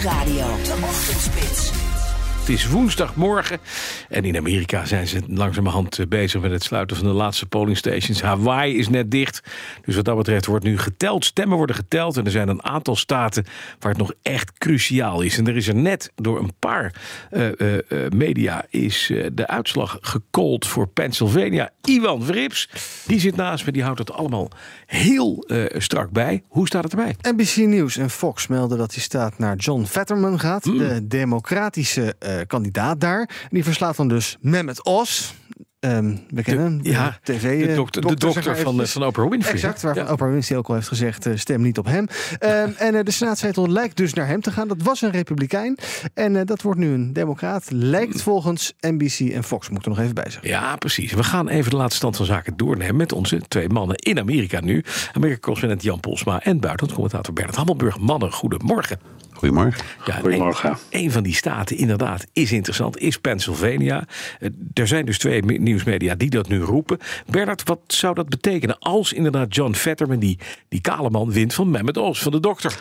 Nieuwsradio. De Ochtendspits. Het is woensdagmorgen en in Amerika zijn ze langzamerhand eh, bezig met het sluiten van de laatste polling stations. Hawaii is net dicht, dus wat dat betreft wordt nu geteld. Stemmen worden geteld en er zijn een aantal staten waar het nog echt cruciaal is. En er is er net door een paar uh, uh, media is de uitslag gecallt voor Pennsylvania. Iwan Verrips, die zit naast me, die houdt het allemaal heel strak bij. Hoe staat het erbij? NBC News en Fox melden dat die staat naar John Fetterman gaat, Mm. de democratische eh, kandidaat daar. Die verslaat dan dus Mehmet Oz. Ehm, we kennen hem, de ja, tv, de eh, dokter, de dokter van, eventjes. van Oprah Winfrey. Exact, waarvan Ja. Oprah Winfrey ook al heeft gezegd, eh, stem niet op hem. Ehm, en eh, de staatszetel lijkt dus naar hem te gaan. Dat was een republikein. En eh, dat wordt nu een democraat. Lijkt volgens NBC en Fox. Moet ik er nog even bij zeggen. Ja, precies. We gaan even de laatste stand van zaken doornemen met onze twee mannen in Amerika nu. Amerika-correspondent Jan Polsma en buitenlandcommentator Bernard Hammelburg. Mannen, goedemorgen. Goedemorgen. Ja, en Goedemorgen. Een, een van die staten, inderdaad, is interessant, is Pennsylvania. Eh, Er zijn dus twee me- nieuwsmedia die dat nu roepen. Bernard, wat zou dat betekenen als inderdaad John Fetterman, die, die kale man, wint van Mehmet Oz, van de dokter?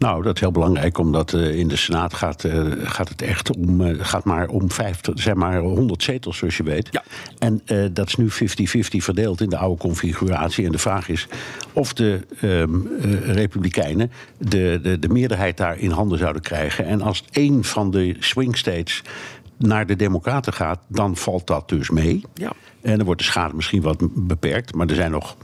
Nou, dat is heel belangrijk, omdat eh, in de Senaat gaat, eh, gaat het echt om, eh, gaat maar om 50, zeg maar 100 zetels, zoals je weet. Ja. En dat is nu 50-50 verdeeld in de oude configuratie. En de vraag is of de ehm, eh, Republikeinen de, de, de meerderheid daar in handen zouden krijgen. En als één van de swing states naar de Democraten gaat, dan valt dat dus mee. Ja. En dan wordt de schade misschien wat beperkt. Maar er zijn nog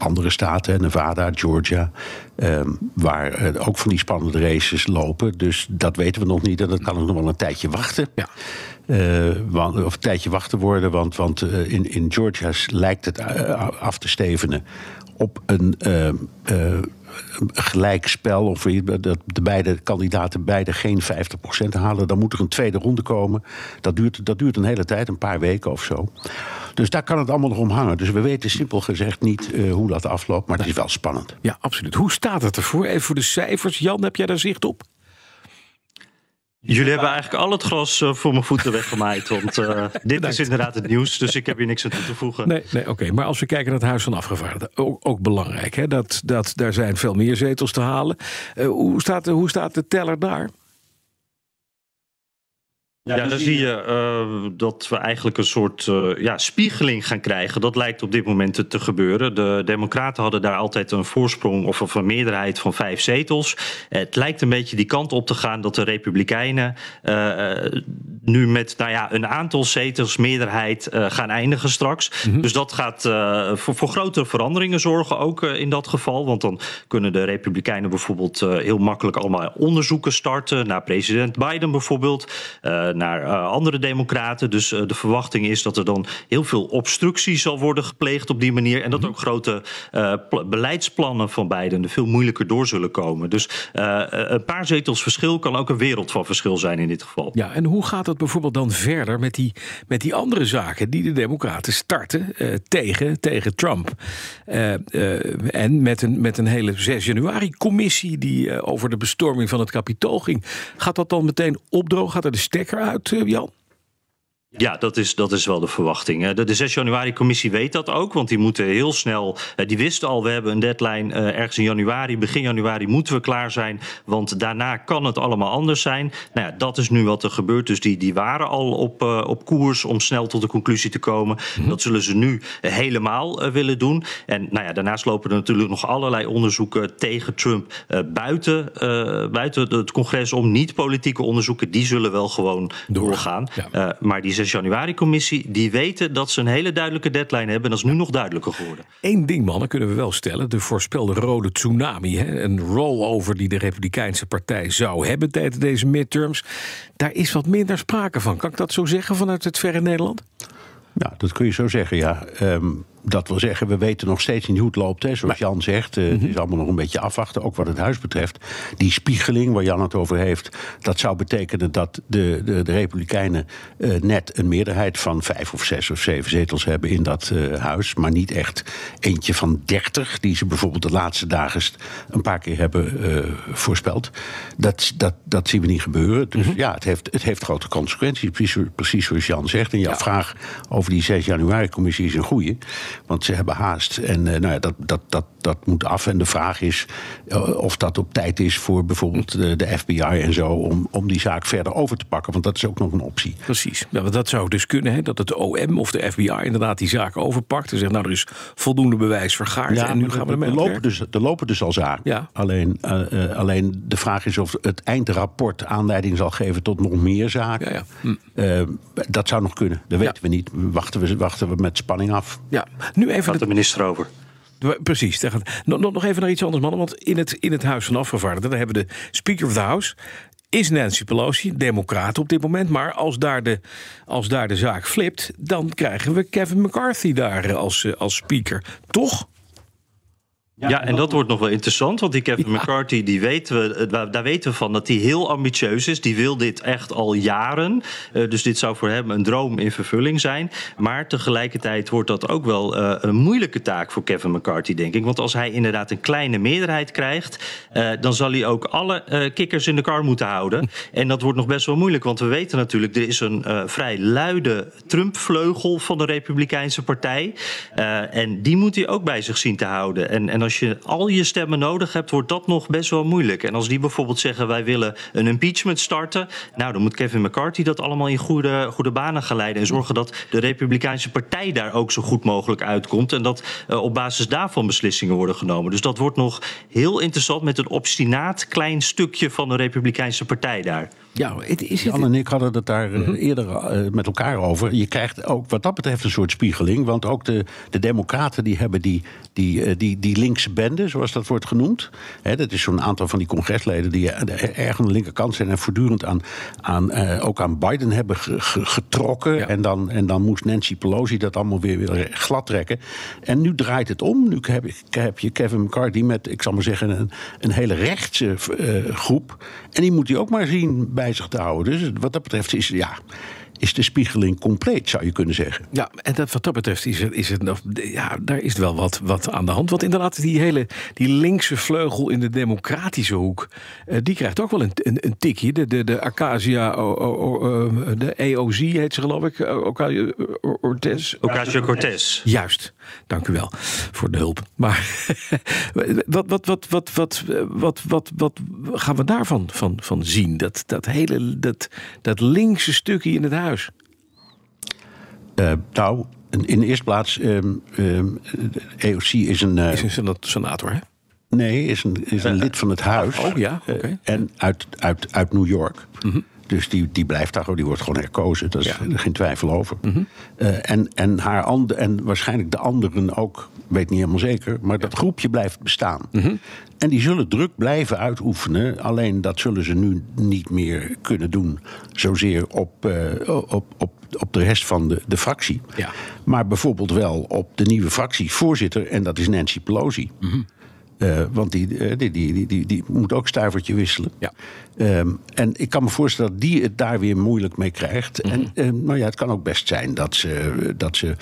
andere staten, Nevada, Georgia, ehm, waar eh, ook van die spannende races lopen. Dus dat weten we nog niet. En dat kan ook nog wel een tijdje wachten. Ja. Eh, want, of een tijdje wachten worden. Want, want eh, in, in Georgia lijkt het af te stevenen op een gelijkspel. Of dat de beide kandidaten beide geen 50% halen. Dan moet er een tweede ronde komen. Dat duurt, dat duurt een hele tijd, een paar weken of zo. Dus daar kan het allemaal nog om hangen. Dus we weten simpel gezegd niet eh, hoe dat afloopt. Maar het is wel spannend. Ja, absoluut. Hoe staat het ervoor? Even voor de cijfers. Jan, heb jij daar zicht op? Jullie hebben eigenlijk al het gras eh, voor mijn voeten weggemaaid. Want eh, dit is inderdaad het nieuws, dus ik heb hier niks aan toe te voegen. Nee, nee oké. Maar als we kijken naar het Huis van Afgevaardigden, ook, ook belangrijk. Hè? Dat, dat, daar zijn veel meer zetels te halen. Eh, hoe, staat, hoe staat de teller daar? Ja, dan zie je eh, dat we eigenlijk een soort eh, ja, spiegeling gaan krijgen. Dat lijkt op dit moment te, gebeuren. De Democraten hadden daar altijd een voorsprong of, of een meerderheid van vijf zetels. Het lijkt een beetje die kant op te gaan dat de Republikeinen eh, nu met nou ja, een aantal zetels meerderheid gaan eindigen straks. Dus dat gaat voor, voor grote veranderingen zorgen ook in dat geval. Want dan kunnen de Republikeinen bijvoorbeeld heel makkelijk allemaal onderzoeken starten naar president Biden bijvoorbeeld. Naar eh, andere democraten. Dus eh, de verwachting is dat er dan heel veel obstructie zal worden gepleegd op die manier. En dat ook grote eh, pl- beleidsplannen van Biden er veel moeilijker door zullen komen. Dus een paar zetels verschil kan ook een wereld van verschil zijn in dit geval. Ja, en hoe gaat het bijvoorbeeld dan verder met die, met die andere zaken die de Democraten starten tegen, tegen Trump? En met een, met een hele 6 januari-commissie die over de bestorming van het kapitool ging. Gaat dat dan meteen opdrogen? Gaat er de stekker uit, eh, Jan? Ja, dat is, dat is wel de verwachting. De, de 6 januari-commissie weet dat ook, want die moeten heel snel. eh, Die wisten al, we hebben een deadline eh, ergens in januari, begin januari moeten we klaar zijn, want daarna kan het allemaal anders zijn. Nou ja, dat is nu wat er gebeurt. Dus die, die waren al op, eh, op koers om snel tot de conclusie te komen. Dat zullen ze nu helemaal willen doen. En nou ja, daarnaast lopen er natuurlijk nog allerlei onderzoeken tegen Trump buiten, buiten het congres om. Niet politieke onderzoeken, die zullen wel gewoon doorgaan. Ja. Maar die 6 januari-commissie, die weten dat ze een hele duidelijke deadline hebben. En dat is nu nog duidelijker geworden. Eén ding, mannen, kunnen we wel stellen. De voorspelde rode tsunami, hè, een rollover die de Republikeinse Partij zou hebben tijdens deze midterms. Daar is wat minder sprake van. Kan ik dat zo zeggen vanuit het verre Nederland? Ja, dat kun je zo zeggen, ja. Ehm, dat wil zeggen, we weten nog steeds niet hoe het loopt. Hè. Zoals Jan zegt, uh, het is allemaal nog een beetje afwachten, ook wat het huis betreft. Die spiegeling waar Jan het over heeft, dat zou betekenen dat de, de, de Republikeinen uh, net een meerderheid van vijf of zes of zeven zetels hebben in dat uh, huis. Maar niet echt eentje van dertig, die ze bijvoorbeeld de laatste dagen een paar keer hebben voorspeld. Dat, dat, dat zien we niet gebeuren. Dus -hmm. ja, het heeft, het heeft grote consequenties, precies, precies zoals Jan zegt. En jouw ja. vraag over die 6 januari-commissie is een goede. Want ze hebben haast. En uh, nou ja, dat, dat, dat, dat moet af. En de vraag is uh, of dat op tijd is voor bijvoorbeeld de, de, FBI en zo. Om, om die zaak verder over te pakken. Want dat is ook nog een optie. Precies. Ja, want dat zou dus kunnen. Hè, dat het OM of de FBI inderdaad die zaak overpakt. En zegt nou er is voldoende bewijs vergaard. Ja, en nu gaan we ermee er lopen, dus, er lopen dus al zaken. Ja. Alleen, uh, alleen de vraag is of het eindrapport aanleiding zal geven tot nog meer zaken. Ja, hm. dat zou nog kunnen. Dat weten we niet. Wachten we, wachten we met spanning af. Ja, nu even. Gaat de minister over. Precies. Nog, nog even naar iets anders, mannen. Want in het, in het Huis van Afgevaardigden hebben we de Speaker of the House. Is Nancy Pelosi, democraat op dit moment. Maar als daar de, als daar de zaak flipt, dan krijgen we Kevin McCarthy daar als, als speaker. Toch? Ja, ja, en dat wordt nog wel interessant, want die Kevin ja. McCarthy, die weten we, daar weten we van dat hij heel ambitieus is. Die wil dit echt al jaren. Uh, dus dit zou voor hem een droom in vervulling zijn. Maar tegelijkertijd wordt dat ook wel uh, een moeilijke taak voor Kevin McCarthy, denk ik. Want als hij inderdaad een kleine meerderheid krijgt, uh, dan zal hij ook alle kikkers in de kar moeten houden. En dat wordt nog best wel moeilijk, want we weten natuurlijk, er is een vrij luide Trump-vleugel van de Republikeinse Partij. en die moet hij ook bij zich zien te houden. En, en als je al je stemmen nodig hebt, wordt dat nog best wel moeilijk. En als die bijvoorbeeld zeggen wij willen een impeachment starten, nou dan moet Kevin McCarthy dat allemaal in goede, goede banen gaan leiden en zorgen dat de Republikeinse Partij daar ook zo goed mogelijk uitkomt en dat uh, op basis daarvan beslissingen worden genomen. Dus dat wordt nog heel interessant met een obstinaat klein stukje van de Republikeinse Partij daar. Ja, het is Jan en ik hadden het daar mm -hmm. eerder uh, met elkaar over. Je krijgt ook wat dat betreft een soort spiegeling. Want ook de, de Democraten die hebben die, die, uh, die, die linkse bende, zoals dat wordt genoemd. Dat is zo'n aantal van die congresleden die erg aan de linkerkant zijn en voortdurend aan, aan, uh, ook aan Biden hebben getrokken. Ja. En, dan, en dan moest Nancy Pelosi dat allemaal weer, weer glad trekken. En nu draait het om. Nu heb, heb je Kevin McCarthy met, ik zal maar zeggen, een, een hele rechtse groep. En die moet hij ook maar zien bij zich te houden. Dus wat dat betreft is, ja, is de spiegeling compleet, zou je kunnen zeggen. Ja, en dat, wat dat betreft is het, is het nog, ja, daar is wel wat, wat aan de hand. Want inderdaad, die hele die linkse vleugel in de democratische hoek, uh, die krijgt ook wel een, een, een tikje. De, de, de Acacia, o, o, o, de EOZ heet ze geloof ik, Ocasio-Cortez. Ocasio-Cortez. Juist, dank u wel voor de hulp. Maar wat, wat, wat, wat, wat, wat, wat, wat gaan we daarvan van, van zien? Dat, dat hele, dat, dat linkse stukje in het huis. Uh, nou, in de eerste plaats, um, um, EOC is een. Uh, is een senator, hè? Nee, is een, is een uh, lid van het huis. Oh ja, oké. Okay. en uit, uit, uit New York. Mm -hmm. Dus die, die blijft daar, die wordt gewoon herkozen. Daar is ja. geen twijfel over. Mm -hmm. uh, en, en, haar and, en waarschijnlijk de anderen ook, weet niet helemaal zeker. Maar ja. dat groepje blijft bestaan. Mm -hmm. En die zullen druk blijven uitoefenen. Alleen dat zullen ze nu niet meer kunnen doen. Zozeer op, uh, op, op, op de rest van de, de fractie. Ja. Maar bijvoorbeeld wel op de nieuwe fractievoorzitter. En dat is Nancy Pelosi. Mm -hmm. Uh, want die, uh, die, die, die, die, moet ook stuivertje wisselen. Ja. Um, en ik kan me voorstellen dat die het daar weer moeilijk mee krijgt. Mm -hmm. En uh, nou ja, het kan ook best zijn dat ze, dat ze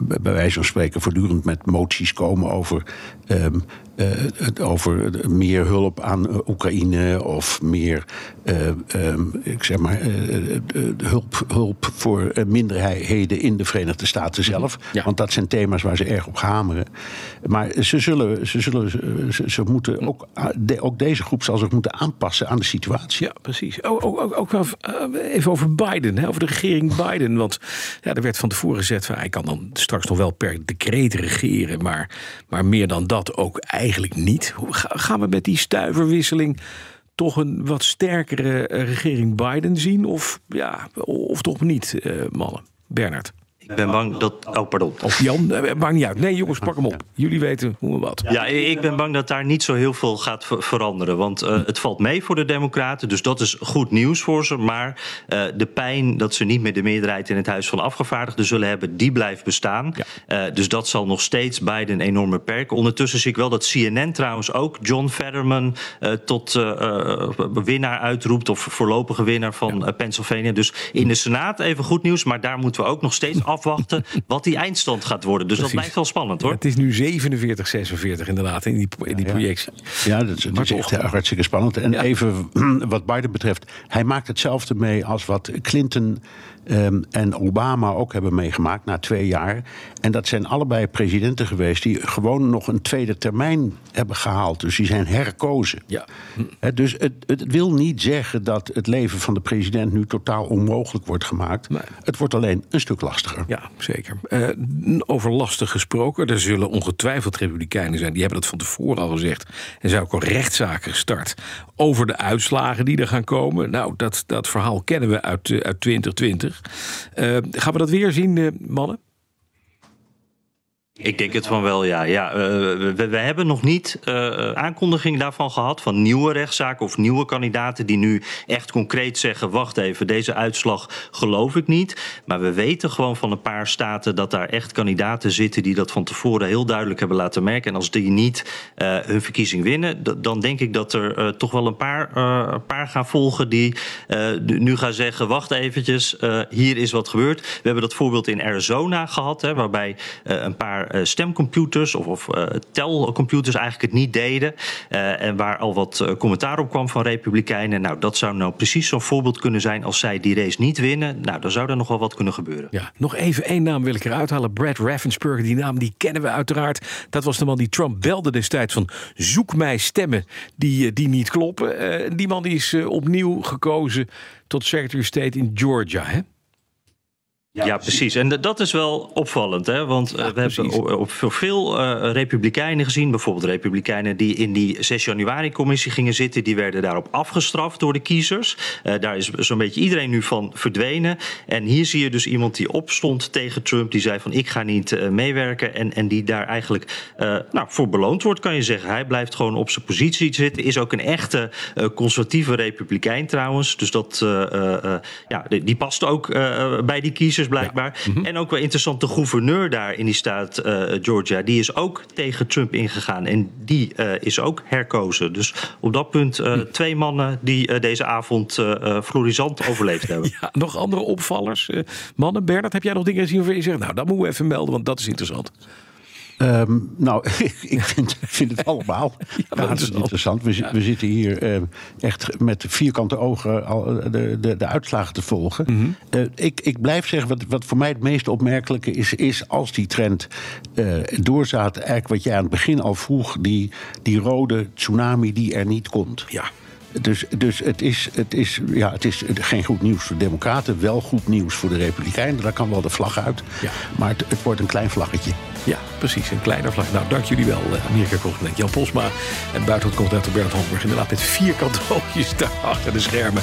bij wijze van spreken voortdurend met moties komen over. Um, over meer hulp aan Oekraïne of meer um, ik zeg maar, hulp, hulp voor minderheden in de Verenigde Staten zelf. Ja. Want dat zijn thema's waar ze erg op hameren. Maar ze zullen, ze, zullen, ze, ze moeten ook, de, ook deze groep zal zich moeten aanpassen aan de situatie. Ja, precies. Ook, ook, ook even over Biden, hè, over de regering Biden. Want ja, er werd van tevoren gezegd van hij kan dan straks nog wel per decreet regeren, maar, maar meer dan dat ook eigenlijk niet. Gaan we met die stuiverwisseling toch een wat sterkere regering Biden zien? Of, ja, of toch niet, uh, mannen? Bernard. Ik ben bang dat. Oh, pardon. Of Jan, eh, maakt niet uit. Nee, jongens, pak hem op. Jullie weten hoe en wat. Ja, ik ben bang dat daar niet zo heel veel gaat ver- veranderen. Want eh, het valt mee voor de Democraten. Dus dat is goed nieuws voor ze. Maar eh, de pijn dat ze niet meer de meerderheid in het Huis van Afgevaardigden zullen hebben, die blijft bestaan. Dus dat zal nog steeds Biden enorm beperken. Ondertussen zie ik wel dat CNN trouwens ook John Fetterman tot winnaar uitroept. Of voorlopige winnaar van Pennsylvania. Dus in de Senaat even goed nieuws. Maar daar moeten we ook nog steeds afwachten wat die eindstand gaat worden. Dus Precies. dat blijft wel spannend hoor. Het is nu 47, 46 inderdaad in die, in die projectie. Ja, dat Maar is echt hartstikke spannend. En Ja. even wat Biden betreft, hij maakt hetzelfde mee als wat Clinton ehm, en Obama ook hebben meegemaakt na twee jaar. En dat zijn allebei presidenten geweest die gewoon nog een tweede termijn hebben gehaald. Dus die zijn herkozen. Ja. Dus het, het wil niet zeggen dat het leven van de president nu totaal onmogelijk wordt gemaakt. Nee. Het wordt alleen een stuk lastiger. Ja, zeker. Eh, over lastig gesproken, er zullen ongetwijfeld republikeinen zijn. Die hebben dat van tevoren al gezegd. En zijn ook al rechtszaken gestart over de uitslagen die er gaan komen. Nou, dat, dat verhaal kennen we uit, eh, uit 2020. Eh, gaan we dat weer zien, eh, mannen? Ik denk het van wel, ja. ja eh, we, hebben nog niet eh aankondiging daarvan gehad. Van nieuwe rechtszaken of nieuwe kandidaten die nu echt concreet zeggen: wacht even, deze uitslag geloof ik niet. Maar we weten gewoon van een paar staten dat daar echt kandidaten zitten die dat van tevoren heel duidelijk hebben laten merken. En als die niet hun verkiezing winnen, dan denk ik dat er toch wel een paar, paar gaan volgen die nu gaan zeggen: wacht eventjes, hier is wat gebeurd. We hebben dat voorbeeld in Arizona gehad, hè, waarbij een paar eh, stemcomputers of, of eh, telcomputers eigenlijk het niet deden. eh, en waar al wat commentaar op kwam van Republikeinen. Nou, dat zou nou precies zo'n voorbeeld kunnen zijn als zij die race niet winnen. Nou, dan zou er nog wel wat kunnen gebeuren. Ja, nog even één naam wil ik eruit halen. Brad Raffensperger, die naam die kennen we uiteraard. Dat was de man die Trump belde destijds van... zoek mij stemmen die, die niet kloppen. Die man die is opnieuw gekozen tot Secretary of State in Georgia. Hè? Ja, precies. En dat is wel opvallend, hè? want eh, we precies. hebben op, veel eh, republikeinen gezien, bijvoorbeeld republikeinen die in die 6 januari-commissie gingen zitten, die werden daarop afgestraft door de kiezers. Eh, daar is zo'n beetje iedereen nu van verdwenen. En hier zie je dus iemand die opstond tegen Trump, die zei van ik ga niet meewerken en, en die daar eigenlijk nou, voor beloond wordt, kan je zeggen. Hij blijft gewoon op zijn positie zitten, is ook een echte conservatieve republikein trouwens, dus dat, ja, die, die past ook bij die kiezers blijkbaar. En ook wel interessant, de gouverneur daar in die staat eh, Georgia, die is ook tegen Trump ingegaan. En die eh, is ook herkozen. Dus op dat punt eh, twee mannen die deze avond florisant overleefd hebben. Ja, nog andere opvallers? Mannen, Bernard, heb jij nog dingen gezien waarvan je zegt... nou, dat moeten we even melden, want dat is interessant. Ehm, nou, ik vind, vind het allemaal wel razend interessant. We, zi- we zitten hier eh, echt met vierkante ogen al, eh, de, de, de uitslagen te volgen. Eh, ik, ik blijf zeggen, wat, wat voor mij het meest opmerkelijke is... is als die trend eh doorzaat, eigenlijk wat jij aan het begin al vroeg... die, die rode tsunami die er niet komt. Ja. Dus, dus het, is, het, is, ja, het is geen goed nieuws voor de Democraten, wel goed nieuws voor de Republikeinen. Daar kan wel de vlag uit. Ja. Maar het, het wordt een klein vlaggetje. Ja, precies. Een kleiner vlag. Nou, dank jullie wel, eh, Amerika-correspondent Jan Posma. En buitenlandcommentator Bernard Holmberg. Inderdaad, met vierkante oogjes daar achter de schermen.